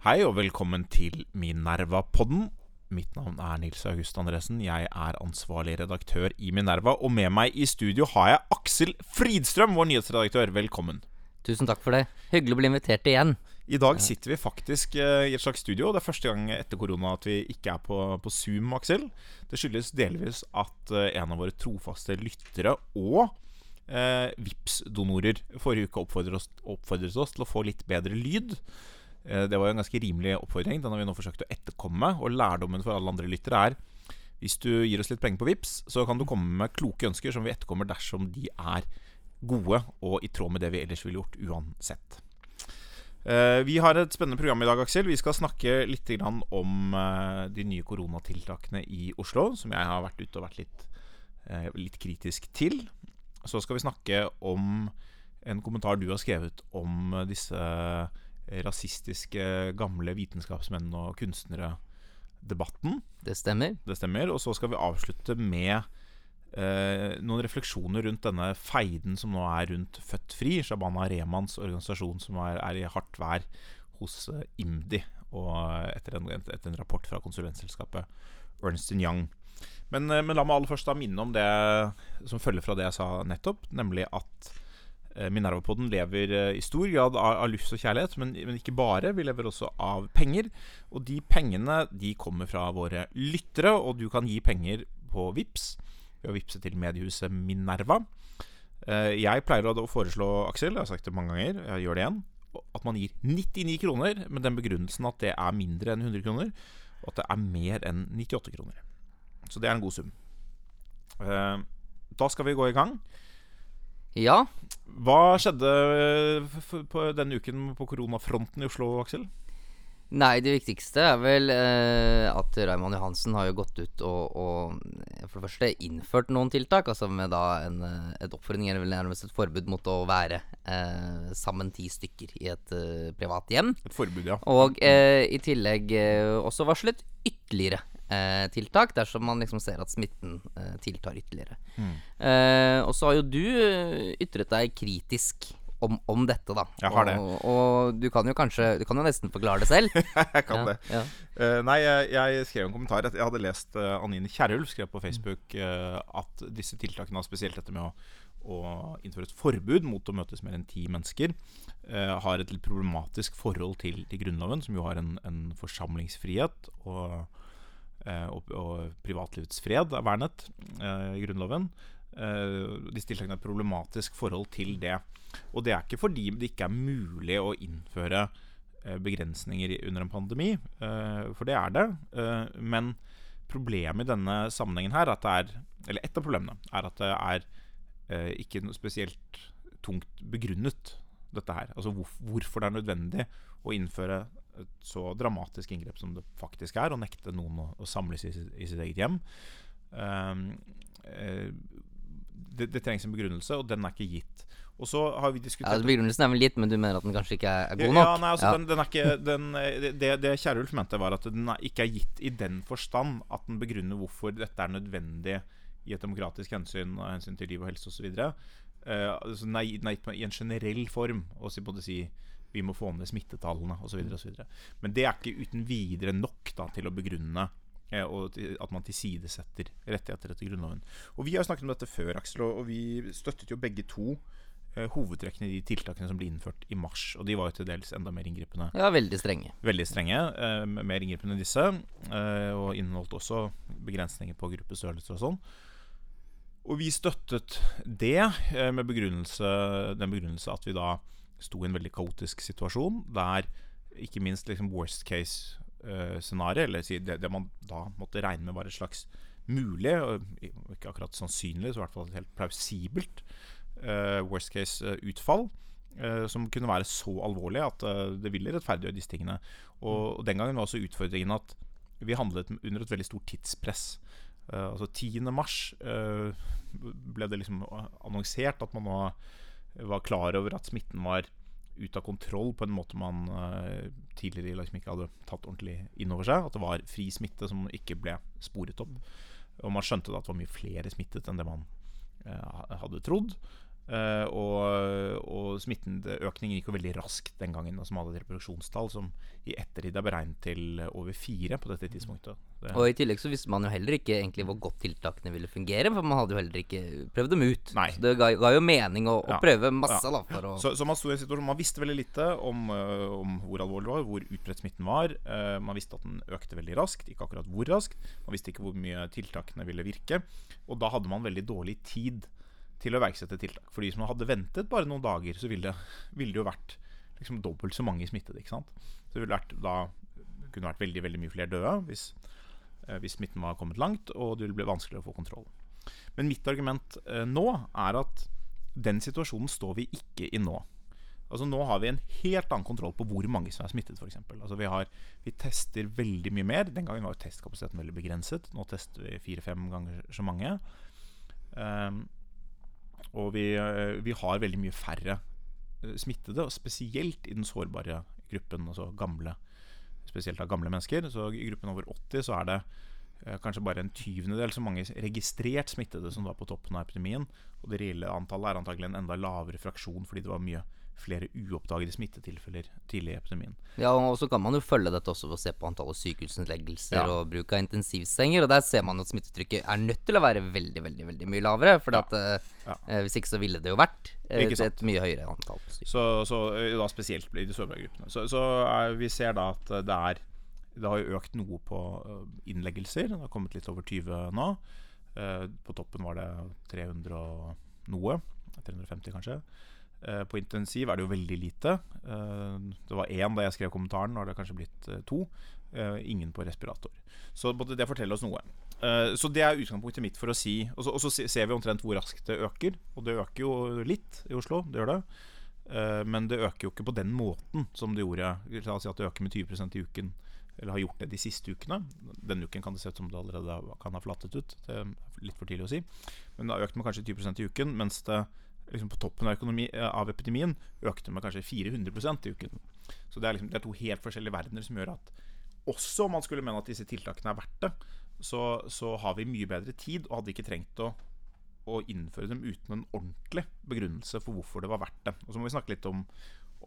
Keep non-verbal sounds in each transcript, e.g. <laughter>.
Hei og velkommen til Minerva-podden. Mitt navn er Nils August Andresen. Jeg er ansvarlig redaktør i Minerva. Og med meg i studio har jeg Aksel Fridstrøm, vår nyhetsredaktør. Velkommen. Tusen takk for det. Hyggelig å bli invitert igjen. I dag sitter vi faktisk eh, i et slags studio. Det er første gang etter korona at vi ikke er på, på Zoom, Aksel. Det skyldes delvis at eh, en av våre trofaste lyttere og eh, Vipps-donorer forrige uke oppfordret oss, oppfordret oss til å få litt bedre lyd. Eh, Det var jo en ganske rimelig oppfordring. Den har vi nå forsøkt å etterkomme. Og lærdommen for alle andre lyttere er hvis du gir oss litt penger på Vips, så kan du komme med kloke ønsker som vi etterkommer dersom de er gode og i tråd med det vi ellers ville gjort uansett. Eh, Vi har et spennende program i dag, Aksel. Vi skal snakke litt om eh, de nye koronatiltakene i Oslo, som jeg har vært ute og vært litt, litt kritisk til. Så skal vi snakke om en kommentar du har skrevet om disse rasistiske gamle vitenskapsmenn og kunstnere-debatten. Det stemmer. Det stemmer. Og så skal vi avslutte med eh, noen refleksjoner rundt denne feiden som nå er rundt Født Fri, Shabana Remans organisasjon som er, er i hardt vær hos eh, IMDi, og etter en, etter en rapport fra konsulentselskapet Ernst Young. Men, eh, men la meg aller først da minne om det som følger fra det jeg sa nettopp, nemlig at eh, Minerva-podden lever eh, i stor grad av, av lyst og kjærlighet, men, men ikke bare. Vi lever også av penger. Og de pengene de kommer fra våre lyttere, og du kan gi penger på VIPS ved å vippse til mediehuset Minerva. Eh, Jeg pleier å foreslå, Aksel, jeg har sagt det mange ganger, jeg gjør det igjen, at man gir 99 kroner med den begrunnelsen at det er mindre enn 100 kroner, og at det er mer enn 98 kroner. Så det er en god sum. Eh, Da skal vi gå i gang. Ja, Hva skjedde eh, på denne uken på koronafronten i Oslo, Aksel? Nei, det viktigste er vel eh, at Raymond Johansen har jo gått ut og, og for det første innført noen tiltak. Altså med da en, eh, et oppfordring, eller nærmest et forbud mot å være eh, sammen ti stykker i et eh, privat hjem. Et forbud, ja. Og eh, i tillegg eh, også varslet ytterligere eh, tiltak dersom man liksom ser at smitten eh, tiltar ytterligere. Eh, og så har jo du ytret deg kritisk om, om dette, da. Jeg har det. Og, og du kan jo kanskje Du kan jo nesten forklare det selv. <laughs> Jeg kan det. Ja, Uh, nei, jeg, jeg skrev en kommentar. Jeg hadde lest uh, Anine Kierulf skrev på Facebook uh, at disse tiltakene, spesielt dette med å, å innføre et forbud mot å møtes mer enn ti mennesker, eh, har et litt problematisk forhold til, til Grunnloven, som jo har en, en forsamlingsfrihet og, og, og privatlivets fred er vernet eh, i Grunnloven. Eh, disse tiltakene har et problematisk forhold til det. Og det er ikke fordi det ikke er mulig å innføre eh, begrensninger under en pandemi, eh, for det er det. eh, Men problemet i denne sammenhengen her, at det er, eller et av problemene, er at det er eh, ikke noe spesielt tungt begrunnet, dette her. Altså hvorf- hvorfor det er nødvendig å innføre et så dramatisk inngrep som det faktisk er, å nekte noen å, å samles i, i sitt eget hjem. Um, eh, det, det trengs en begrunnelse, og den er ikke gitt. Og så har vi ja, Begrunnelsen er vel gitt, men du mener at den kanskje ikke er, god nok? Ja, nei, altså, Ja. Den, den er ikke, den, eh, det det Kierulf mente, var at den er ikke er gitt i den forstand at den begrunner hvorfor dette er nødvendig i et demokratisk hensyn og hensyn til liv og helse osv. Uh, altså, er gitt den er gitt i en generell form. Og så både si vi må få ned smittetallene osv. Men det er ikke uten videre nok da, til å begrunne eh, at man tilsidesetter rettigheter etter Grunnloven. Og Vi har snakket om dette før, Aksel, og vi støttet jo begge to eh, hovedtrekkene i de tiltakene som ble innført i mars. Og de var jo til dels enda mer inngripende. ja, veldig strenge. Veldig strenge. Eh, mer inngripende enn disse. Eh, og inneholdt også begrensninger på gruppestørrelser og sånn. Og vi støttet det med begrunnelse, den begrunnelse at vi da sto i en veldig kaotisk situasjon, der ikke minst liksom worst case-scenarioet, scenario, eller det, det man da måtte regne med var et slags mulig, og ikke akkurat sannsynlig, så i hvert fall et helt plausibelt eh, worst case eh, eh, som kunne være så alvorlig at eh, det ville rettferdiggjøre disse tingene. Og, og den gangen var også utfordringen at vi handlet under et veldig stort tidspress. Uh, altså 10. mars uh, ble det liksom annonsert at man var klar over at smitten var ute av kontroll på en måte man eh, tidligere liksom ikke hadde tatt ordentlig inn over seg. At det var fri smitte som ikke ble sporet opp. Og man skjønte da at det var mye flere smittet enn det man eh, hadde trodd. Eh, og, og smitteøkningen gikk jo veldig raskt den gangen. Altså man hadde et reproduksjonstall som i ettertid er beregnet til over fire på dette tidspunktet. Det, Og i tillegg så visste man jo heller ikke egentlig hvor godt tiltakene ville fungere, for man hadde jo heller ikke prøvd dem ut. Nei. Så det ga, ga jo mening å, å Ja. prøve masse, Ja. da, å så, så man sto i en situasjon Man visste veldig lite om, øh, om hvor alvorlig det var, hvor utbredt smitten var. Uh, man visste at den økte veldig raskt, ikke akkurat hvor raskt. Man visste ikke hvor mye tiltakene ville virke. Og da hadde man veldig dårlig tid til å iverksette tiltak. For de som hadde ventet bare noen dager, så ville, ville det jo vært liksom dobbelt så mange smittede. ikke sant? Så det ville vært, da kunne vært veldig veldig mye flere døde hvis, eh, hvis smitten var kommet langt, og det ville bli vanskeligere å få kontroll. Men mitt argument eh, nå er at den situasjonen står vi ikke i nå. Altså Nå har vi en helt annen kontroll på hvor mange som er smittet. For eksempel. altså vi, har, vi tester veldig mye mer. Den gangen var testkapasiteten veldig begrenset. Nå tester vi fire-fem ganger så mange. Ehm, og vi, eh, vi har veldig mye færre eh, smittede, og spesielt i den sårbare gruppen, altså gamle. Spesielt av gamle mennesker. Så I gruppen over 80 så er det eh, kanskje bare en tyvendedel så mange registrert smittede som var på toppen av epidemien. Og det reelle antallet er antagelig en enda lavere fraksjon fordi det var mye flere uoppdagede smittetilfeller tidlig i epidemien. Ja, og så kan man jo følge dette også ved å se på antallet sykehusinnleggelser Ja. og bruk av intensivsenger. Og der ser man at smittetrykket er nødt til å være veldig veldig, veldig mye lavere. For Ja. eh, Ja. eh, hvis ikke så ville det jo vært eh, et, et mye høyere antall. Så, så eh, da spesielt i de sårbare gruppene. Så, så er, vi ser da at det er Det har jo økt noe på eh, innleggelser. Det har kommet litt over 20 nå. Eh, På toppen var det 300 og noe. 350 kanskje. Eh, På intensiv er det jo veldig lite. Eh, Det var én da jeg skrev kommentaren, nå har det kanskje blitt eh, to. Ingen på respirator. Så det forteller oss noe. Så det er utgangspunktet mitt for å si Og så, og så ser vi omtrent hvor raskt det øker. Og det øker jo litt i Oslo, det gjør det. Men det øker jo ikke på den måten som det gjorde. La oss si at det øker med 20% i uken. Eller har gjort det de siste ukene. Denne uken kan det se ut som det allerede kan ha flatet ut. Det er litt for tidlig å si. Men det har økt med kanskje 20% i uken, mens det liksom på toppen av, økonomi, eh, av epidemien økte med kanskje 400 i uken. Så det er, liksom, det er to helt forskjellige verdener som gjør at også om man skulle mene at disse tiltakene er verdt det, så, så har vi mye bedre tid og hadde ikke trengt å, å innføre dem uten en ordentlig begrunnelse for hvorfor det var verdt det. Og så må vi snakke litt om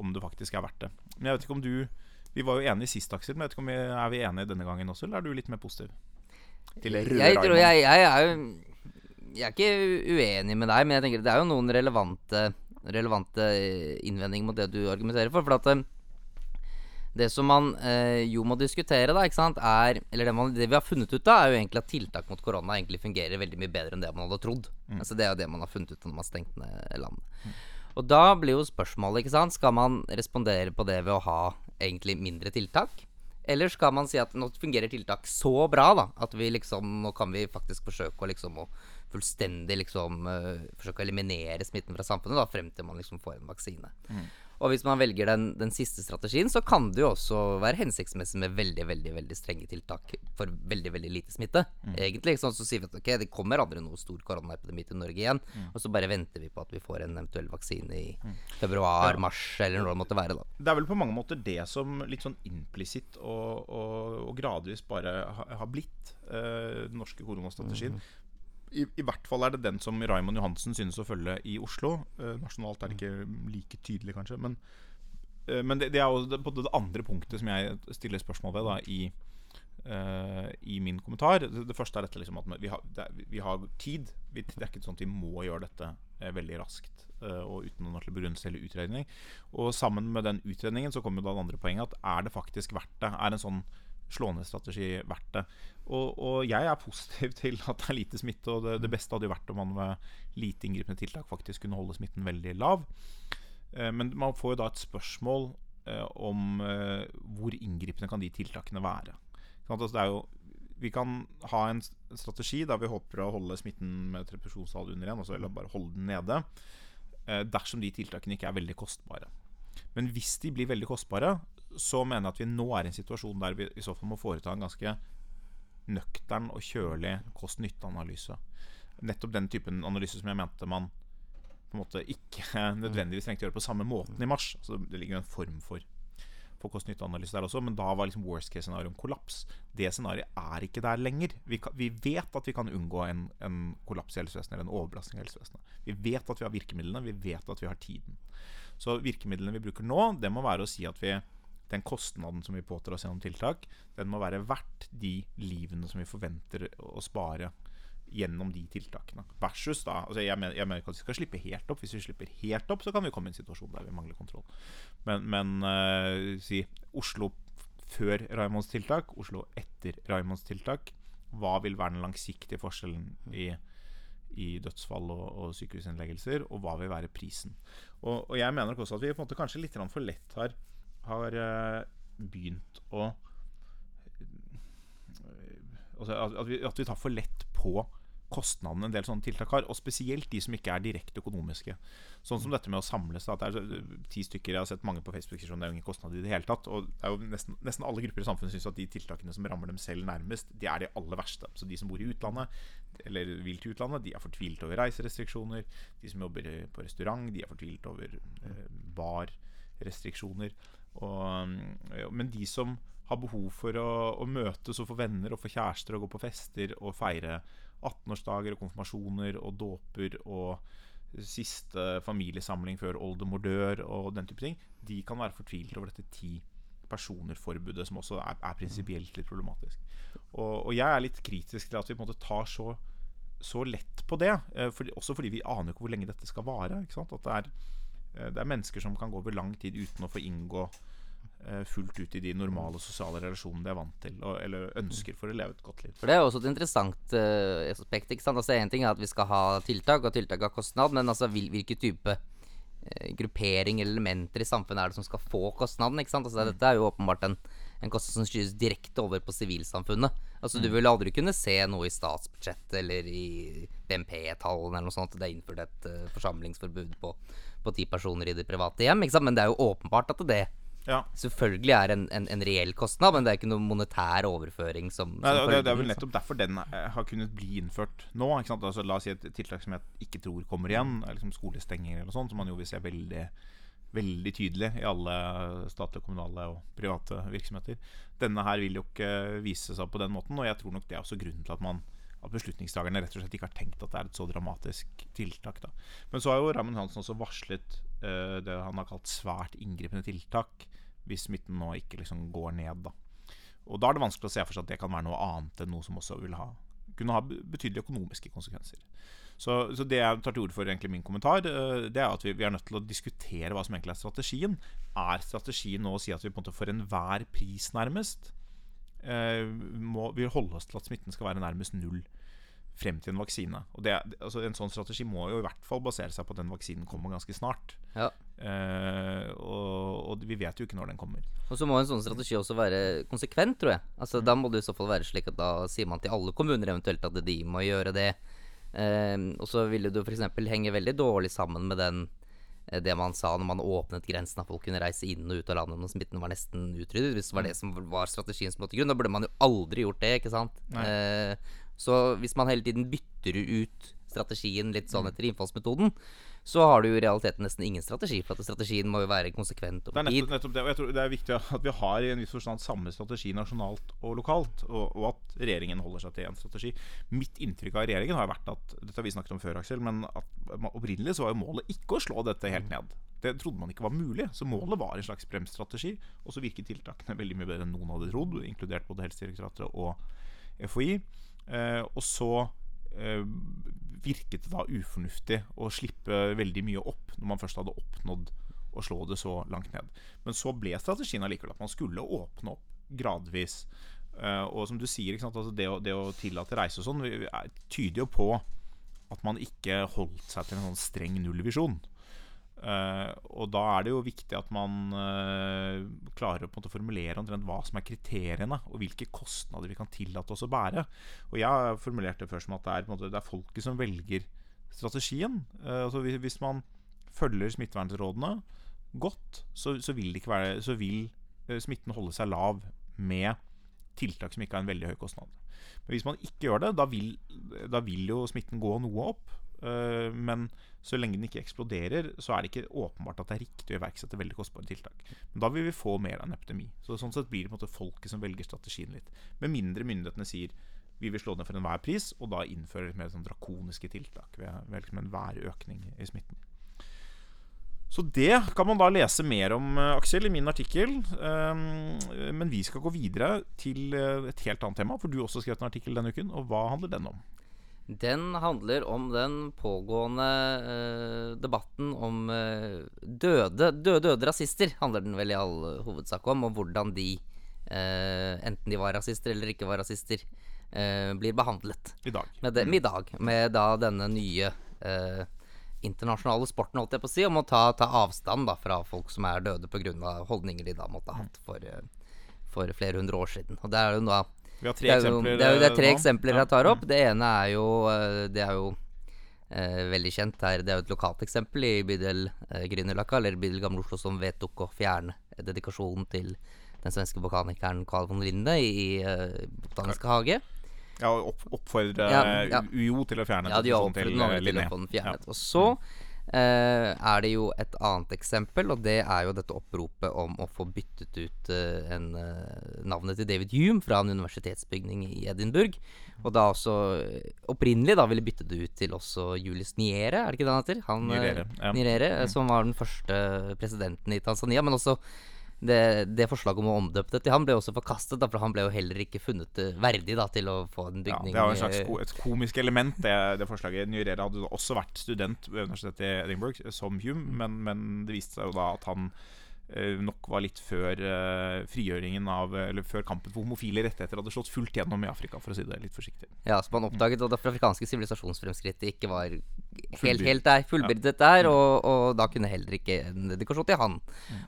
om det faktisk er verdt det. Men jeg vet ikke om du Vi var jo enige sist, Aksel, men jeg vet ikke om vi er vi enige denne gangen også, eller er du litt mer positiv? Til Jeg, tror, jeg, jeg er jo Jeg er ikke uenig med deg, men jeg tenker det er jo noen relevante Relevante eh, innvendinger mot det du argumenterer for. For at eh, det som man eh, jo må diskutere, da, ikke sant, er Eller det, man, det vi har funnet ut da, er jo egentlig at tiltak mot korona egentlig fungerer veldig mye bedre enn det man hadde trodd. Altså Det er jo det man har funnet ut når man har stengt ned landet. Og da blir jo spørsmålet, ikke sant, skal man respondere på det ved å ha egentlig mindre tiltak? Eller skal man si at nå fungerer tiltak så bra da, at vi liksom, nå kan vi faktisk forsøke å liksom å fullstendig liksom uh, forsøke å eliminere smitten fra samfunnet da, frem til man liksom får en vaksine. Og hvis man velger den, den siste strategien, så kan det jo også være hensiktsmessig med veldig veldig, veldig strenge tiltak for veldig veldig lite smitte. Egentlig sånn så sier vi at ok, det kommer aldri noe stor koronaepidemi til Norge igjen. Og så bare venter vi på at vi får en eventuell vaksine i februar, mars eller når det måtte være. da. Det er vel på mange måter det som litt sånn implisitt og, og, og gradvis bare ha- har blitt eh, den norske koronastrategien. I, I hvert fall er det den som Raymond Johansen synes å følge i Oslo. Eh, nasjonalt er det ikke like tydelig, kanskje. Men, eh, men det, det er jo det, det andre punktet som jeg stiller spørsmål ved da, i, eh, i min kommentar. Det, det første er dette liksom at vi har, er, vi har tid. Vi, det er ikke sånn at vi må gjøre dette eh, veldig raskt eh, og uten noen begrunnelse eller utredning. Og sammen med den utredningen så kommer jo da det andre poenget at er det faktisk verdt det? Er en sånn slående strategi verdt det? Og, og jeg er positiv <laughs> til at det er lite smitte, og det, det beste hadde jo vært om man med lite inngripende tiltak faktisk kunne holde smitten veldig lav. Eh, Men man får jo da et spørsmål eh, om eh, hvor inngripende kan de tiltakene være. Altså, det er jo, vi kan ha en strategi der vi håper å holde smitten med et under altså, eller bare holde den nede, dersom de tiltakene ikke er veldig kostbare. Men hvis de blir veldig kostbare, så mener jeg at vi nå er i en situasjon der vi i så fall må foreta en ganske nøktern og kjølig kost-nytte-analyse. Nettopp den typen analyse som jeg mente man på en måte ikke <laughs> nødvendigvis trengte å gjøre på samme måten i mars. Altså, det ligger jo en form for, på kost-nytte-analyse der også, men da var liksom worst case-scenario en kollaps. Det scenarioet er ikke der lenger. Vi, kan, vi vet at vi kan unngå en, en kollaps i helsevesenet eller en overbelastning i helsevesenet. Vi vet at vi har virkemidlene, vi vet at vi har tiden. Så virkemidlene vi bruker nå, det må være å si at vi den kostnaden som vi påtar oss gjennom tiltak, den må være verdt de livene som vi forventer å spare gjennom de tiltakene. Versus da altså jeg, mener, jeg mener ikke at vi skal slippe helt opp. Hvis vi slipper helt opp, så kan vi komme i en situasjon der vi mangler kontroll. Men, men uh, si Oslo før Raimonds tiltak, Oslo etter Raimonds tiltak. Hva vil være den langsiktige forskjellen i, i dødsfall og, og, sykehusinnleggelser, og hva vil være prisen? Og, og, jeg mener også at vi på en måte kanskje litt for lett har, har uh, begynt å altså at, vi, at vi tar for lett på kostnadene en del sånne tiltak har. Og spesielt de som ikke er direkte økonomiske. Sånn som dette med å samles. Da, det er ti stykker, Jeg har sett mange på Facebook sier sånn, det er jo ingen kostnad i det hele tatt. Og det er jo nesten, nesten alle grupper i samfunnet syns at de tiltakene som rammer dem selv nærmest, de er de aller verste. Så de som bor i utlandet, eller vil til utlandet, de er fortvilt over reiserestriksjoner. De som jobber på restaurant, de er fortvilt over eh, barrestriksjoner. Og, men de som har behov for å, å, møtes og få venner og få kjærester og gå på fester og feire 18-årsdager og konfirmasjoner og dåper og siste familiesamling før oldemor dør og den type ting, de kan være fortvilt over dette ti personer-forbudet, som også er, er prinsipielt litt problematisk. Og, og, jeg er litt kritisk til at vi på en måte tar så, så lett på det. Eh, for, også fordi vi aner ikke hvor lenge dette skal vare. At det er, eh, det er mennesker som kan gå over lang tid uten å få inngå fullt ut i de normale sosiale relasjonene de er vant til og, eller ønsker for å leve et godt liv. For Det er også et interessant uh, aspekt. ikke sant? Altså Én ting er at vi skal ha tiltak, og tiltak har kostnad, men altså hvil, hvilken type uh, gruppering eller elementer i samfunnet er det som skal få kostnaden? ikke sant? Altså mm. Dette er jo åpenbart en, en kostnad som skyves direkte over på sivilsamfunnet. Altså mm. Du vil aldri kunne se noe i statsbudsjettet eller i BNP-tallene eller noe sånt. Det er innført et uh, forsamlingsforbud på, på ti personer i det private hjem. ikke sant? Men det er jo åpenbart at det ja. selvfølgelig er en, en, en, reell kostnad, men det er ikke noen monetær overføring som, Nei, det, det, er vel nettopp derfor den eh, har kunnet bli innført nå. Altså, la oss si et tiltak som jeg ikke tror kommer igjen, liksom skolestenging eller noe sånt, som man jo vil se veldig, veldig tydelig i alle statlige, kommunale og private virksomheter. Denne her vil jo ikke vise seg på den måten, og jeg tror nok det er også grunnen til at man at beslutningstakerne rett og slett ikke har tenkt at det er et så dramatisk tiltak. Da. Men så har jo Raymond Hansen også varslet uh, det han har kalt svært inngripende tiltak hvis smitten nå ikke liksom går ned. Da. Og da er det vanskelig å se for seg at det kan være noe annet enn noe som også vil ha, kunne ha betydelige økonomiske konsekvenser. Så, så, det jeg tar til orde for, egentlig min kommentar, eh, det er at vi, vi, er nødt til å diskutere hva som egentlig er strategien. Er strategien nå å si at vi på en måte for enhver pris, nærmest, eh, må vi holde oss til at smitten skal være nærmest null? Frem til en vaksine. Og det, altså En sånn strategi må jo i hvert fall basere seg på at den vaksinen kommer ganske snart. Ja. Eh, og, og, vi vet jo ikke når den kommer. Og så må en sånn strategi også være konsekvent, tror jeg. Altså mm. Da må det i så fall være slik at da sier man til alle kommuner eventuelt at de må gjøre det. Eh, og så ville det f.eks. henge veldig dårlig sammen med den eh, det man sa når man åpnet grensen, at folk kunne reise inn og ut av landet når smitten var nesten utryddet. Hvis det var det som var strategien som lå til grunn. Da burde man jo aldri gjort det, ikke sant. Eh, så hvis man hele tiden bytter ut strategien litt sånn mm. etter innfallsmetoden, så har du jo i realiteten nesten ingen strategi. For at strategien må jo være konsekvent over tid. Det er nettopp det. Og jeg tror det er viktig at vi har i en viss forstand samme strategi nasjonalt og lokalt. Og, og, at regjeringen holder seg til én strategi. Mitt inntrykk av regjeringen har vært at Dette har vi snakket om før, Aksel. Men at opprinnelig så var jo målet ikke å slå dette helt ned. Det trodde man ikke var mulig. Så målet var en slags bremsstrategi. Og så virket tiltakene veldig mye bedre enn noen hadde trodd, inkludert både Helsedirektoratet og FHI. Eh, og så eh, virket det da ufornuftig å slippe veldig mye opp når man først hadde oppnådd å slå det så langt ned. Men så ble strategien allikevel at man skulle åpne opp gradvis. Uh, og som du sier, altså det, å, det, å, tillate reise og sånn tyder jo på at man ikke holdt seg til en sånn streng nullvisjon. Uh, og da er det jo viktig at man uh, klarer å på en måte formulere omtrent hva som er kriteriene, og hvilke kostnader vi kan tillate oss å bære. Og jeg har formulert det før som at det er, måte, det er folket som velger strategien. Uh, altså hvis, man følger smittevernrådene godt, så, så, vil, være, så vil smitten holde seg lav med tiltak som ikke har en veldig høy kostnad. Men hvis man ikke gjør det, da vil, da vil jo smitten gå noe opp. Eh, men så lenge den ikke eksploderer, så er det ikke åpenbart at det er riktig å iverksette veldig kostbare tiltak. Men da vil vi få mer av en epidemi. Så Sånn sett blir det på en måte folket som velger strategien litt. Med mindre myndighetene sier vi vil slå ned for enhver pris, og da innfører litt mer sånn drakoniske tiltak ved, ved liksom enhver økning i smitten. Så det kan man da lese mer om, eh, Aksel, i min artikkel. Um, men vi skal gå videre til eh, et helt annet tema, for du også skrevet en artikkel denne uken. Og hva handler den om? Den handler om den pågående eh, debatten om eh, døde, døde, døde rasister, handler den vel i all hovedsak om. Og hvordan de, eh, enten de var rasister eller ikke var rasister, eh, blir behandlet. I dag. Med, dem, i dag, med da denne nye eh, internasjonale sporten, holdt jeg på å si, om å ta, ta avstand da fra folk som er døde pga. holdninger de da måtte ha hatt for, eh, for flere hundre år siden. Og det er jo da Vi har tre det er, jo, eksempler. det, er jo, det er tre eh, nå. eksempler jeg tar opp. Det ene er jo eh, Det er jo eh, veldig kjent her. Det er jo et lokalt eksempel i bydel eh, Grünerløkka, eller bydel Gamle Oslo, som vedtok å fjerne dedikasjonen til den svenske botanikeren Carl von Linde i eh, Botaniske hage. Ja, og opp, oppfordre Ja, ja. UiO til å fjerne Ja, de har oppfordret mange til å få den fjernet. Og så eh, er det jo et annet eksempel, og det er jo dette oppropet om å få byttet ut eh, en, eh, navnet til David Hume fra en universitetsbygning i Edinburgh. Og da også eh, opprinnelig da ville bytte det ut til også Julius Niere, er det ikke det han heter? Han, Nirere, ja. Nyerere, eh, som var den første presidenten i Tanzania. Men også det, det forslaget om å omdøpe det til han ble også forkastet, da, for han ble jo heller ikke funnet eh, verdig da, til å få en Ja, det er jo en slags eh, ko et komisk element, det, det forslaget. Nyrere hadde også vært student ved universitetet i Edinburgh, eh, som Hume, men, men det viste seg jo da at han nok var litt før eh, frigjøringen av Eller før kampen for homofile rettigheter hadde slått fullt gjennom i Afrika, for å si det litt forsiktig. Ja, så man oppdaget at det afrikanske sivilisasjonsfremskrittet ikke var helt, helt der, fullbyrdet der, og, og da kunne heller ikke en dedikasjon til han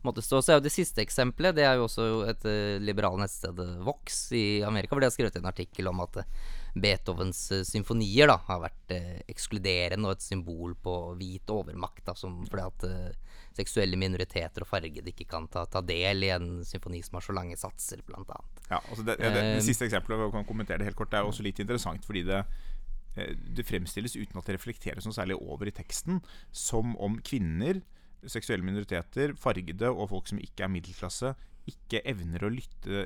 måtte stå. Så er jo det siste eksempelet, det er jo også et uh, liberale nettstedet Vox i Amerika, hvor de har skrevet en artikkel om at eh, Beethovens eh, symfonier da har vært eh, ekskluderende og et symbol på hvit overmakt, da, som, fordi at eh, seksuelle minoriteter og fargede ikke kan ta, ta del i en symfoni som har så lange satser, annet. Ja, altså det, det, det, Eh, siste eksempelet kan kommentere det helt kort, det er også litt interessant fordi det det fremstilles uten at det reflekteres noe særlig over i teksten, som om kvinner, seksuelle minoriteter, fargede og folk som ikke er middelklasse, ikke evner å lytte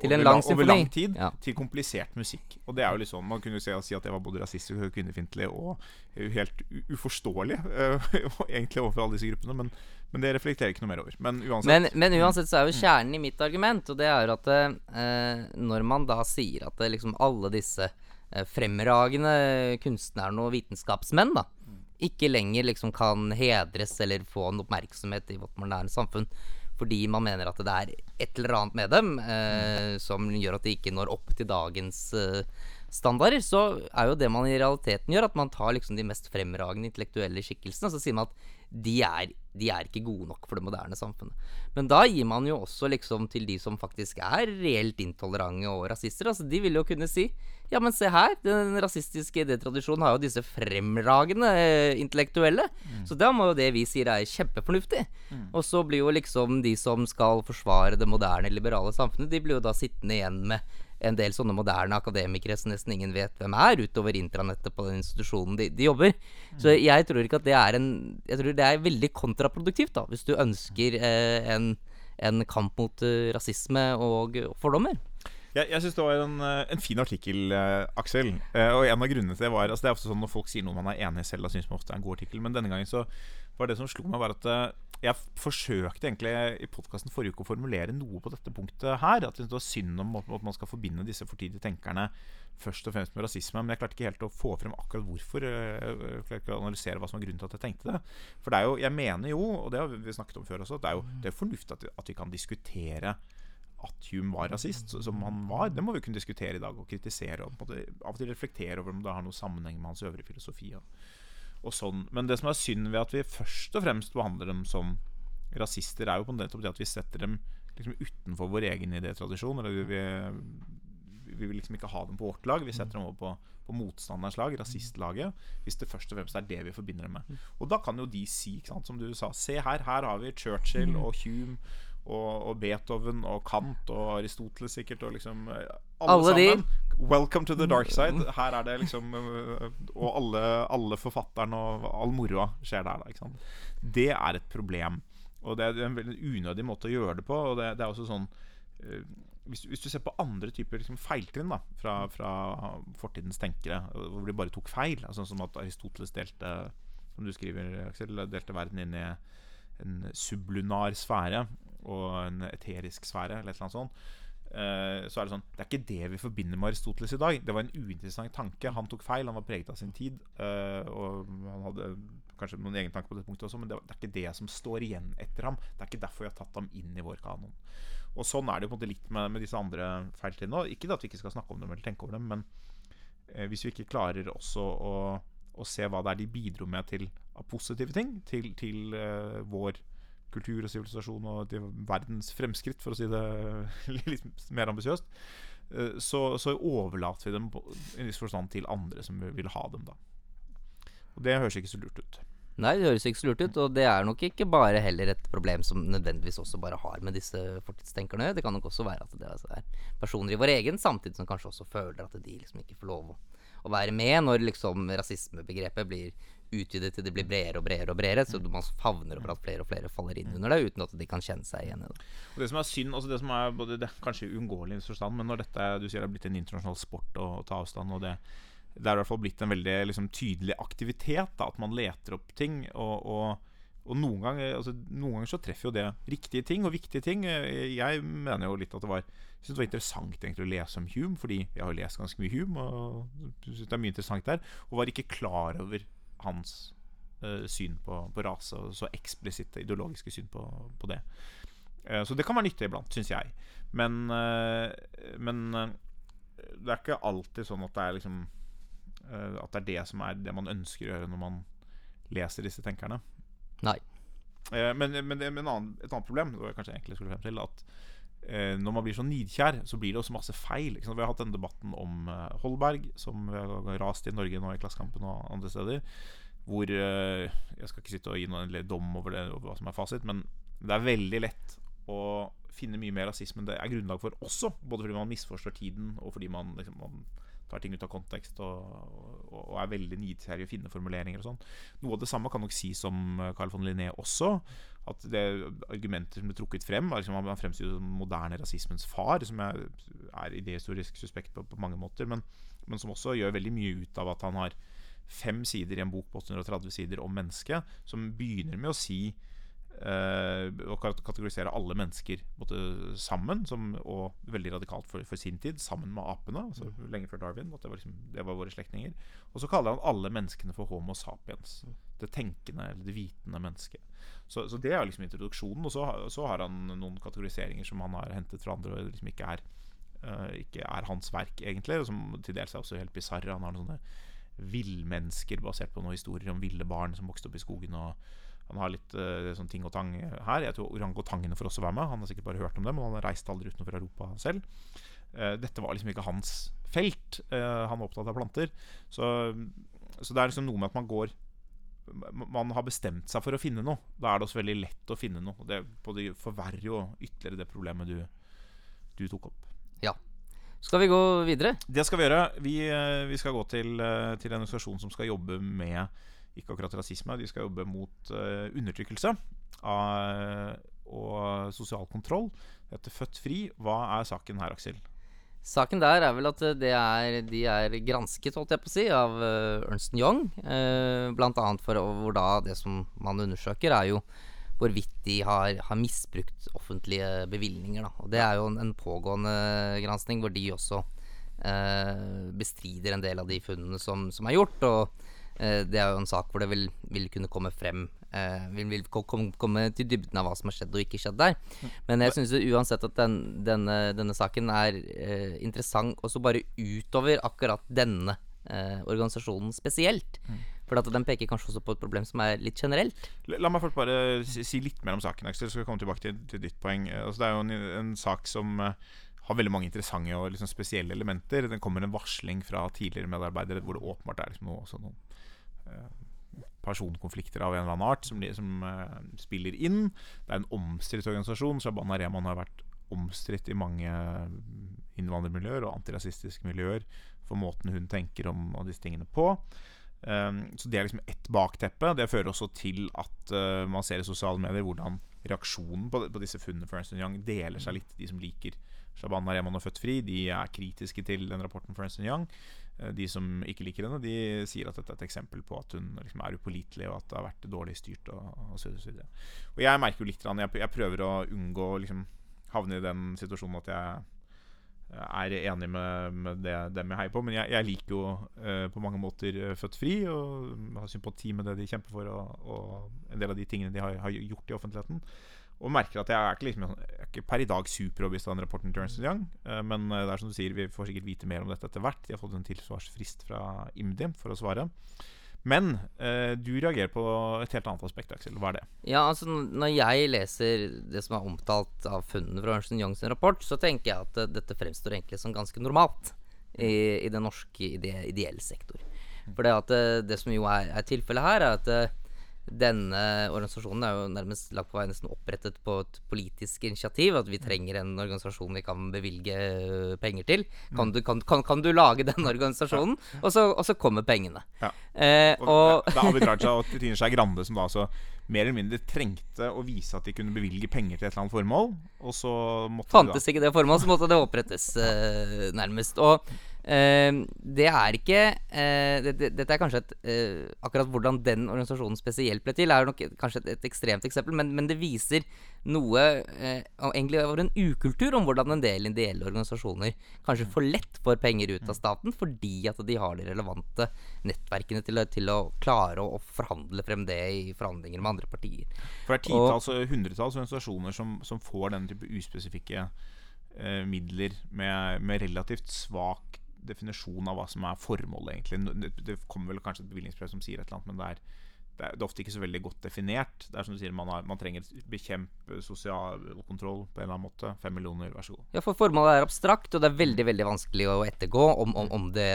Til en lang Over lang tid Ja. til komplisert musikk. Og det er jo litt sånn, Man kunne jo si, at jeg var både rasistisk og kvinnefiendtlig og eh, helt uforståelig <laughs> uh, egentlig overfor alle disse gruppene. Men, men det reflekterer ikke noe mer over. Men uansett Men, men uansett så er jo kjernen i mitt argument, og det er at uh, når man da sier at det liksom alle disse uh, fremragende kunstnerne og vitenskapsmenn da ikke lenger liksom kan hedres eller få en oppmerksomhet i vårt moderne samfunn fordi man mener at det er et eller annet med dem eh, som gjør at de ikke når opp til dagens eh, standarder, så er jo det man i realiteten gjør, at man tar liksom de mest fremragende intellektuelle skikkelsene, og så sier man at de er, de er ikke gode nok for det moderne samfunnet. Men da gir man jo også liksom til de som faktisk er reelt intolerante og rasister. Altså De vil jo kunne si ja, men se her, den rasistiske idétradisjonen har jo disse fremragende intellektuelle. intellektuelle. Så da må jo det vi sier er kjempefornuftig. Og så blir jo liksom de som skal forsvare det moderne, liberale samfunnet, de blir jo da sittende igjen med en del sånne moderne akademikere som nesten ingen vet hvem er, utover intranettet på den institusjonen de, de jobber. Så jeg tror ikke at det er en Jeg tror det er veldig kontraproduktivt, da, hvis du ønsker eh, en, en kamp mot eh, rasisme og fordommer. Jeg, jeg syns det var en, eh, en fin artikkel, eh, Aksel. Eh, og en av grunnene til det var altså Det er ofte sånn når folk sier noe man er enig i selv, da syns man ofte er en god artikkel. Men denne gangen så var det som slo meg, var at eh, jeg forsøkte egentlig i podkasten forrige uke å formulere noe på dette punktet her. At det var synd om at man skal forbinde disse fortidige tenkerne først og fremst med rasisme. Men jeg klarte ikke helt å få frem akkurat hvorfor. eh, Jeg klarte ikke å analysere hva som var grunnen til at jeg tenkte det. For det er jo, jeg mener jo, og det har vi snakket om før også, at det er jo det er fornuftig at, at vi kan diskutere at Hume var rasist, som han var, det må vi kunne diskutere i dag og kritisere. Og måte, av og til reflektere over om det har noen sammenheng med hans øvrige filosofi. Og, og sånn. Men det som er synd ved at vi først og fremst behandler dem som rasister, er jo på nettopp det at vi setter dem liksom utenfor vår egen idétradisjon. Eller vi, vi, vi vil liksom ikke ha dem på vårt lag. Vi setter dem over på, på motstanderens lag, rasistlaget. Hvis det først og fremst er det vi forbinder dem med. Og da kan jo de si, sant, som du sa Se her, her har vi Churchill og Hume. Og, og Beethoven og Kant og Aristoteles sikkert og liksom alle, Alle, sammen. de. Welcome to the dark side. Her er det liksom øh, Og alle, alle forfatterne og all moroa skjer der. Ikke sant? Det er et problem. Og det er en veldig unødig måte å gjøre det på. Og det, det er også sånn øh, hvis, hvis, du ser på andre typer liksom, feiltrinn da, fra, fra, fortidens tenkere, hvor de bare tok feil, altså, som at Aristoteles delte som du skriver, Aksel, delte verden inn i en sublunar sfære og en eterisk sfære, eller et eller annet sånt. Uh, så er det sånn Det er ikke det vi forbinder med Aristoteles i dag. Det var en uinteressant tanke. Han tok feil, han var preget av sin tid. Uh, og han hadde kanskje noen egen tanker på det punktet også, men det, er ikke det som står igjen etter ham. Det er ikke derfor vi har tatt ham inn i vår kanon. Og sånn er det jo på en måte litt med, med disse andre feiltrinnene. Ikke at vi ikke skal snakke om dem eller tenke over dem, men uh, hvis vi ikke klarer også å, å, se hva det er de bidro med til av positive ting til, til vår kultur og sivilisasjon og til verdens fremskritt, for å si det <laughs> litt mer ambisiøst, eh, så, så, overlater vi dem i en viss forstand til andre som vil ha dem. da Og det høres ikke så lurt ut. Nei, det høres ikke så lurt ut. Og det er nok ikke bare heller et problem som nødvendigvis også bare har med disse fortidstenkerne Det kan nok også være at det er personer i vår egen samtid som kanskje også føler at de liksom ikke får lov å være med når liksom rasismebegrepet blir utvidet til det blir bredere og bredere og bredere, så man favner over at flere og flere faller inn under det, uten at de kan kjenne seg igjen i det. Og Det som er synd, altså det som er både det, kanskje uunngåelig i forstand, men når dette du sier det er blitt en internasjonal sport å, å ta avstand, og det, det er i hvert fall blitt en veldig liksom, tydelig aktivitet, da, at man leter opp ting. og, og og noen ganger, altså, noen ganger, så treffer jo det riktige ting og viktige ting. Jeg mener jo litt at det var Jeg synes det var interessant egentlig å lese om Hume, fordi jeg har lest ganske mye Hume. Og synes det er mye interessant der Og var ikke klar over hans uh, syn på, på, rase, og så eksplisitte ideologiske syn på, på det. Uh, så det kan være nyttig iblant, syns jeg. Men, uh, men det er ikke alltid sånn at det er liksom At det er det som er det man ønsker å gjøre når man leser disse tenkerne. Nei. men, men, det, men annen, et annet problem, det var kanskje egentlig skulle frem til, at når man blir så nidkjær, så blir det også masse feil. Vi har hatt denne debatten om Holberg, som har rast i Norge nå i Klassekampen og andre steder. Hvor Jeg skal ikke sitte og gi noen dom over, det, over hva som er fasit, men det er veldig lett å finne mye mer rasisme enn det er grunnlag for også. Både fordi man misforstår tiden, og fordi man, liksom, man tar ting ut av kontekst og, og, og er veldig nidkjærlig å finne formuleringer og sånn. Noe av det samme kan nok sies om Carl von Linné også at det argumenter som ble trukket frem liksom, Han fremstiller som moderne rasismens far, som er, er idehistorisk suspekt på, på mange måter, men, men, som også gjør veldig mye ut av at han har fem sider i en bok på 830 sider om mennesket, som begynner med å si å kategorisere alle mennesker måtte, sammen, som, og veldig radikalt for, for, sin tid, sammen med apene. Altså, mm. lenge før Darwin. Det var, liksom, det var våre slektninger. Og så kaller han alle menneskene for Homo sapiens. Mm. Det tenkende eller det vitende mennesket. Så, så, det er liksom introduksjonen. Og så, så, har han noen kategoriseringer som han har hentet fra andre, og liksom ikke er, uh, ikke er hans verk, egentlig. Og som til dels er også helt bisarre. Han har noen sånne villmennesker basert på noen historier om ville barn som vokste opp i skogen. og han har litt uh, sånn ting og tang her. Jeg tror orangotangene får også være med. Han har sikkert bare hørt om dem, og han har reist aldri utenfor Europa selv. Uh, dette var liksom ikke hans felt. Uh, han var opptatt av planter. Så, så, det er liksom noe med at man går Man har bestemt seg for å finne noe. Da er det også veldig lett å finne noe. Det det forverrer jo ytterligere det problemet du, du tok opp. Ja. Skal vi gå videre? Det skal vi gjøre. Vi, vi skal gå til, til en organisasjon som skal jobbe med ikke akkurat rasisme. De skal jobbe mot uh, undertrykkelse av, og sosial kontroll. Dette Født fri. Hva er saken her, Aksel? Saken der er vel at er, de er gransket, holdt jeg på å si, av uh, Ernst Young. Uh, blant annet for hvor da det som man undersøker, er jo hvorvidt de har, har misbrukt offentlige bevilgninger. Da. Og det er jo en, en pågående gransking hvor de også uh, bestrider en del av de funnene som, som er gjort. Og Eh, det er jo en sak hvor det vil, vil kunne komme frem eh, vil, vil komme, til dybden av hva som har skjedd og ikke skjedd der. Men jeg syns uansett at den, denne, denne, saken er eh, interessant også bare utover akkurat denne eh, organisasjonen spesielt. Mm. For den peker kanskje også på et problem som er litt generelt. La, meg først bare si, litt mer om saken, Aksel, så skal vi komme tilbake til, til ditt poeng. Altså, det er jo en, en sak som uh, har veldig mange interessante og liksom spesielle elementer. Den kommer en varsling fra tidligere medarbeidere hvor det åpenbart er liksom noe, noen Eh, personkonflikter av en eller annen art som, som uh, spiller inn. Det er en omstridt organisasjon. Shabana Rehman har vært omstridt i mange, innvandrermiljøer og antirasistiske miljøer for måten hun tenker om, om disse tingene på. Um, så Det er liksom ett bakteppe. Det fører også til at uh, man ser i sosiale medier hvordan reaksjonen på, på disse funnene for Young deler seg litt. De som liker Shabana Rehman og Født Fri, de er kritiske til den rapporten for Ernst Young. Uh, de som ikke liker henne, de sier at dette er et eksempel på at hun liksom er upålitelig, og at det har vært dårlig styrt. Og, og, så videre. og jeg merker jo litt jeg, prøver å unngå liksom havne i den situasjonen at jeg er enig med, med det dem jeg heier på. Men jeg, jeg liker jo uh, på mange måter Født Fri og har sympati med det de kjemper for, og, og en del av de tingene de har, har, gjort i offentligheten. Og merker at jeg er ikke, liksom, jeg er ikke per i dag superoverbevist av den rapporten til Ernst Young. Uh, men det er som du sier, vi får sikkert vite mer om dette etter hvert. De har fått en tilsvarsfrist fra IMDi for å svare. Men eh, du reagerer på et helt annet aspekt, Aksel. Hva er det? Ja, altså Når jeg leser det som er omtalt av funnene fra Ernst Young sin rapport, så tenker jeg at uh, dette fremstår egentlig som ganske normalt i, i den norske ide ideelle sektor. For det, at, det som jo er, er tilfellet her, er at denne organisasjonen er jo nærmest lagt på vei nesten opprettet på et politisk initiativ. At vi trenger en organisasjon vi kan bevilge øh, penger til. Kan du, kan, kan, kan du lage den <laughs> organisasjonen? Og så, og så kommer pengene. Ja. Eh, og, det er Abid Raja <laughs> og Trine Skei Grande som da altså mer eller mindre trengte å vise at de kunne bevilge penger til et eller annet formål. Og så måtte Fantes ikke det formålet, så måtte det opprettes, eh, nærmest. Og det er ikke uh, det, det, Dette er kanskje et uh, Akkurat hvordan den organisasjonen spesielt ble til, er nok kanskje et, et, ekstremt eksempel, men, men det viser noe egentlig over en ukultur om hvordan en del ideelle organisasjoner kanskje får lett får penger ut av staten fordi at de har de relevante nettverkene til, til å klare å, å, forhandle frem det i forhandlinger med andre partier. For det er titalls og hundretalls organisasjoner som, som får denne type uspesifikke midler med, med relativt svak definisjon av hva som er formålet, egentlig. Det kommer vel kanskje et bevilgningsbrev som sier et eller annet, men det er, det er, ofte ikke så veldig godt definert. Det er som du sier, Man, har, man trenger bekjempe sosial kontroll på en eller annen måte. Fem millioner, vær så god. Ja, for formålet er abstrakt, og det er veldig veldig vanskelig å ettergå om, om, om, det,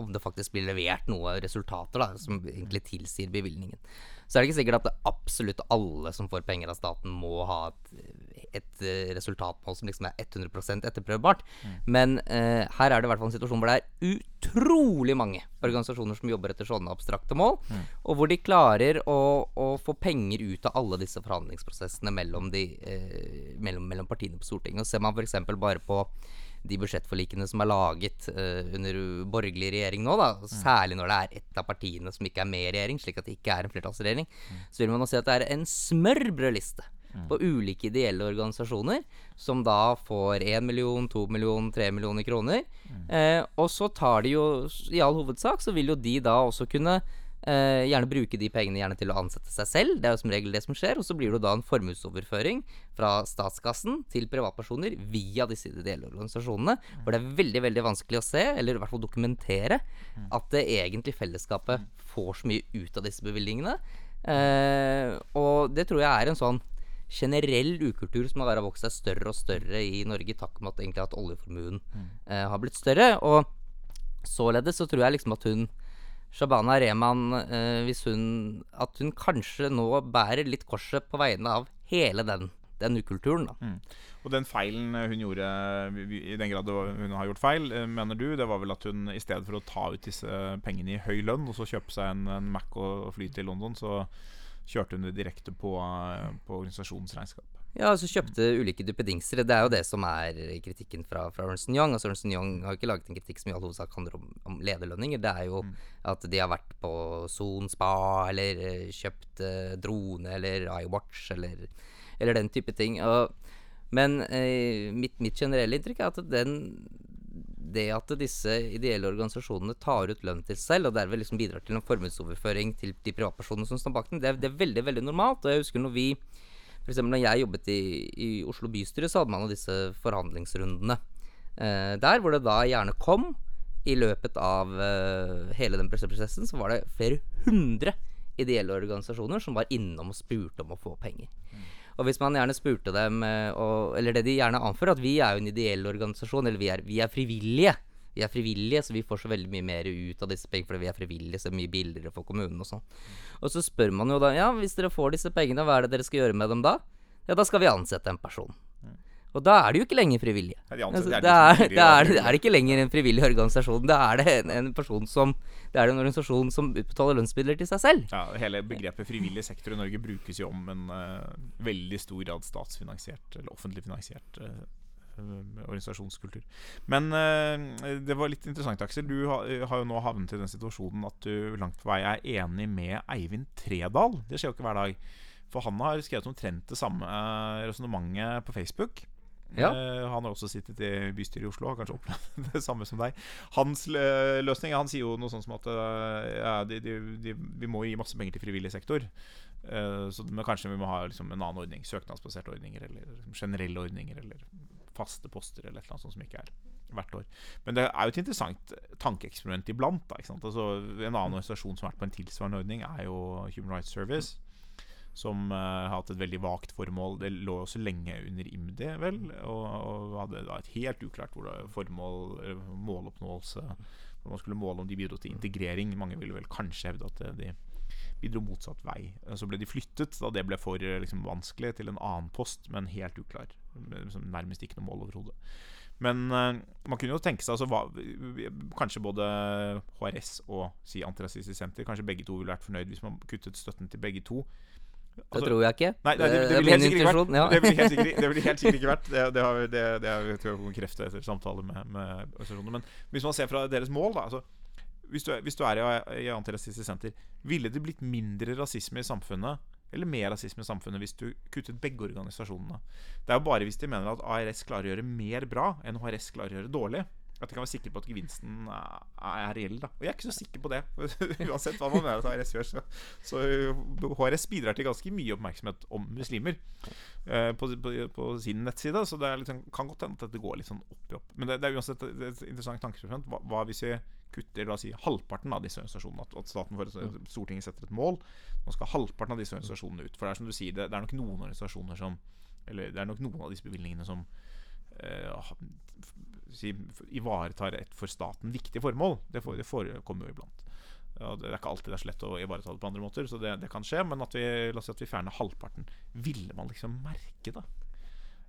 om det, faktisk blir levert noen resultater da, som egentlig tilsier bevilgningen. Så er det ikke sikkert at absolutt alle som får penger av staten, må ha et et uh, resultatmål som liksom er 100 etterprøvbart. Mm. Men uh, her er det i hvert fall en situasjon hvor det er utrolig mange organisasjoner som jobber etter sånne abstrakte mål, mm. og hvor de klarer å, å, få penger ut av alle disse forhandlingsprosessene mellom, de, uh, mellom, mellom partiene på Stortinget. Og ser man f.eks. bare på de budsjettforlikene som er laget uh, under borgerlig regjering nå, da, mm. særlig når det er ett av partiene som ikke er med i regjering, slik at det ikke er en flertallsregjering, mm. så vil man nå si at det er en smørbrødliste mm. på ulike ideelle organisasjoner, som da får 1 million, 2 million, 3 millioner kroner. Mm. Eh, og så tar de jo, i all hovedsak, så vil jo de da også kunne eh, gjerne bruke de pengene gjerne til å ansette seg selv. Det er jo som regel det som skjer. Og så blir det da en formuesoverføring fra statskassen til privatpersoner via disse ideelle organisasjonene. For Hvor det er veldig veldig vanskelig å se, eller i hvert fall dokumentere, mm. at det egentlig fellesskapet mm. får så mye ut av disse bevilgningene. Eh, og det tror jeg er en sånn generell ukultur som har vokst seg større og større i Norge, takk med at, egentlig, at oljeformuen mm. eh, har blitt større. Og således så tror jeg liksom at hun Shabana Rehman, eh, hvis hun At hun kanskje nå bærer litt korset på vegne av hele den, den ukulturen, da. Mm. Og den feilen hun gjorde, i den grad hun har gjort feil, eh, mener du, det var vel at hun i stedet for å ta ut disse pengene i høy lønn og så kjøpe seg en, en Mac og fly til London, så kjørte hun det direkte på, på organisasjonens regnskap. Ja, altså kjøpte ulike duppedingser. Det er jo det som er kritikken fra, fra Ernst Young. Altså Ernst Young har ikke laget en kritikk som i all hovedsak handler om, om lederlønninger. Det er jo mm. at de har vært på Son spa, eller eh, kjøpt uh, drone, eller iWatch, eller, eller, den type ting. Og, men eh, mitt, mitt, generelle inntrykk er at den det at disse ideelle organisasjonene tar ut lønn til selv, og derved liksom bidrar til en formuesoverføring til de privatpersonene som står bak den, det er, det er, veldig veldig normalt. Og jeg husker når vi F.eks. når jeg jobbet i, i, Oslo bystyre, så hadde man jo disse forhandlingsrundene eh, der, hvor det da gjerne kom i løpet av eh, hele den prosessen, så var det flere hundre ideelle organisasjoner som var innom og spurte om å få penger. Mm. Og hvis man gjerne spurte dem, eh, og, eller det de gjerne anfører, at vi er jo en ideell organisasjon, eller vi er, vi er, frivillige. Vi er frivillige, så vi får så veldig mye mer ut av disse pengene fordi vi er frivillige, så er mye billigere for kommunen og sånn. Og så spør man jo da, ja, hvis dere får disse pengene, hva er det dere skal gjøre med dem da? Ja, da skal vi ansette en person. Og da er det jo ikke lenger frivillige. De Altså, er det, liksom er, det, er, det er ikke lenger en frivillig organisasjon. Da er det en, en person som Det er en organisasjon som utbetaler lønnsmidler til seg selv. Ja, hele begrepet frivillig sektor i Norge brukes jo om en uh, veldig stor grad statsfinansiert eller offentlig finansiert eh, organisasjonskultur. Men uh, det var litt interessant, Aksel. Du har, har jo nå havnet i den situasjonen at du langt på vei er enig med Eivind Tredal. Det skjer jo ikke hver dag. For han har skrevet omtrent det samme uh, resonnementet på Facebook. Ja. Uh, han har også sittet i bystyret i Oslo og kanskje opplevd <laughs> det samme som deg. Hans lø- løsning Han sier jo noe sånt som at uh, ja, de, de, de, vi må gi masse penger til frivillig sektor. Eh, så, men kanskje vi må ha liksom, en annen ordning. Søknadsbaserte ordninger eller liksom, generelle ordninger. Eller faste poster eller et eller annet sånt som ikke er hvert år. Men det er jo et interessant tankeeksperiment iblant. Da? Altså, en annen organisasjon som har vært på en tilsvarende ordning, er jo Human Rights Service som uh, har hatt et veldig vagt formål. Det lå også lenge under IMDi, vel, og, og hadde da et helt uklart formål, eh, måloppnåelse Hvor man skulle måle om de bidro til integrering. Mange ville vel kanskje hevde at eh, de bidro motsatt vei. Eh, Så ble de flyttet da det ble for eh, liksom, vanskelig, til en annen post, men helt uklar. Liksom, nærmest ikke noe mål overhodet. Men uh, man kunne jo tenke seg altså, hva, Kanskje både HRS og si Antirasistisk Senter Kanskje begge to ville vært fornøyd hvis man kuttet støtten til begge to. Det Altså, tror jeg ikke. Nei, nei det, det, det, ville helt sikkert ikke vært. ja. Det ville helt sikkert, helt sikkert ikke <laughs> vært. Det, det, har, vi- det, det har tror jeg kan krefte etter samtale med, med organisasjonene. Men hvis man ser fra deres mål, da altså, hvis, du, hvis du er i, i Antirasistisk Senter, ville det blitt mindre rasisme i samfunnet eller mer rasisme i samfunnet hvis du kuttet begge organisasjonene? Det er jo bare hvis de mener at ARS klarer å gjøre mer bra enn HRS klarer å gjøre dårlig. At de kan være sikre på at gevinsten er, er reell. da Og jeg er ikke så sikker på det. <laughs> Uansett hva man mener at ARS gjør. Så, så HRS bidrar til ganske mye oppmerksomhet om muslimer eh, på, på, på sin nettside. Så det er sånn- kan godt hende at dette går litt sånn opp i opp. Men det, det er uansett et, et interessant tankeeksperiment. Hva, hva hvis vi kutter la oss si, halvparten av disse organisasjonene? At, at staten får et, Stortinget setter et mål. Nå skal halvparten av disse organisasjonene ut. For det er som du sier, det, det er nok noen organisasjoner som Eller det er nok noen av disse bevilgningene som eh, si, ivaretar et for staten viktig formål. Det, forekommer jo iblant. Ja, det er ikke alltid det er så lett å ivareta det på andre måter, så det, det kan skje. Men at vi, la oss si at vi fjerner halvparten. Ville man liksom merke det?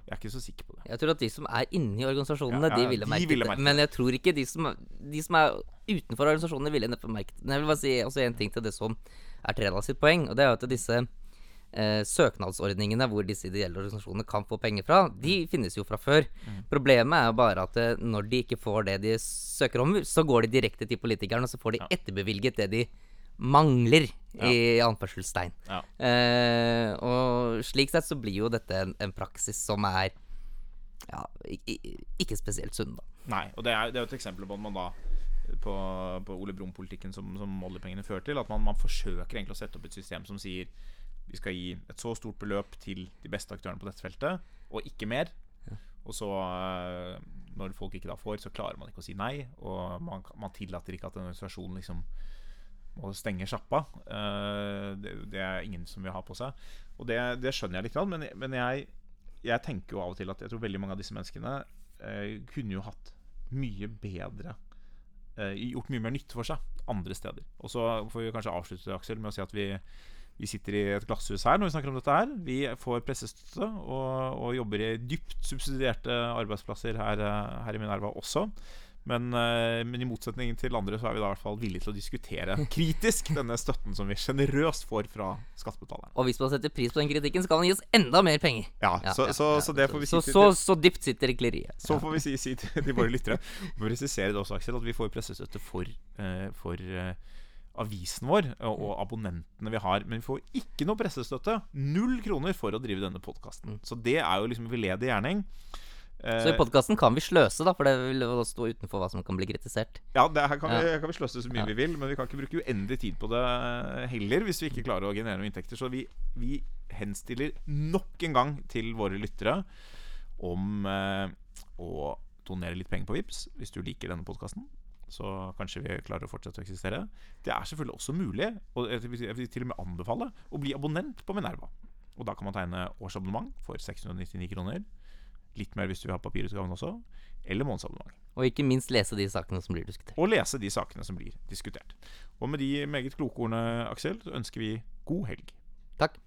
Jeg er ikke så sikker på det. Jeg tror at de som er inni organisasjonene, Ja, ja, de ville de ville merke det. Men jeg tror ikke de som, de som er utenfor organisasjonene, ville neppe merket det. Men jeg vil bare si også en ting til det som er Tredal sitt poeng, og det er at disse eh, søknadsordningene hvor disse ideelle organisasjonene kan få penger fra, de finnes jo fra før. Mm. Problemet er jo bare at eh, når de ikke får det de søker om, så går de direkte til politikerne, og så får de Ja. etterbevilget det de mangler, i anførselstegn. Ja. Eh, og slik sett så blir jo dette en, en praksis som er ja, ikke spesielt sunn, da. Nei, og det er, det er jo et eksempel på at man da på, på Ole Brumm-politikken som, som oljepengene fører til, at man, man forsøker egentlig å sette opp et system som sier vi skal gi et så stort beløp til de beste aktørene på dette feltet, og ikke mer. Og så, eh, når folk ikke da får, så klarer man ikke å si nei. Og man, man tillater ikke at en organisasjon liksom må stenge sjappa. Eh, det, det er ingen som vil ha på seg. Og det, det skjønner jeg litt, men, men jeg, jeg tenker jo av og til at jeg tror veldig mange av disse menneskene eh, kunne jo hatt mye bedre Gjort mye mer nytte for seg andre steder. Og så får vi kanskje avslutte Aksel, med å si at vi, vi sitter i et glasshus her når vi snakker om dette her. Vi får pressestøtte og, og jobber i dypt subsidierte arbeidsplasser her, her i Minerva også. Men, eh, men i motsetning til andre så er vi da i hvert fall villige til å diskutere <laughs> kritisk denne støtten som vi sjenerøst får fra skattebetalerne. Og hvis man setter pris på den kritikken, så kan man gi oss enda mer penger. Ja, Ja, så, så, så det får vi si så, til, så, så dypt sitter rekleriet. Så får vi si, si til, til våre lyttere og presisere det også, Aksel, at vi får pressestøtte for, eh, for eh, avisen vår og, og abonnentene vi har. Men vi får ikke noe pressestøtte. Null kroner for å drive denne podkasten. Så det er jo liksom veldedig gjerning. Eh, Så i podkasten kan vi sløse, da, for det vil stå utenfor hva som kan bli kritisert. ja, det her kan vi, Ja. Vi, kan vi sløse så mye Ja. vi vil, men vi kan ikke bruke uendelig tid på det heller hvis vi ikke klarer å generere noen inntekter. Så vi, vi henstiller nok en gang til våre lyttere om eh, å donere litt penger på Vips hvis du liker denne podkasten. Så kanskje vi klarer å fortsette å eksistere. Det er selvfølgelig også mulig, og jeg vil til og med anbefale, å bli abonnent på Minerva. Og da kan man tegne årsabonnement for 699 kroner. Litt mer hvis du vil ha papirutgaven også. Eller månedsabonnement. Og ikke minst lese de sakene som blir diskutert. Og lese de sakene som blir diskutert. Og med de meget kloke ordene, Aksel, så ønsker vi god helg. Takk.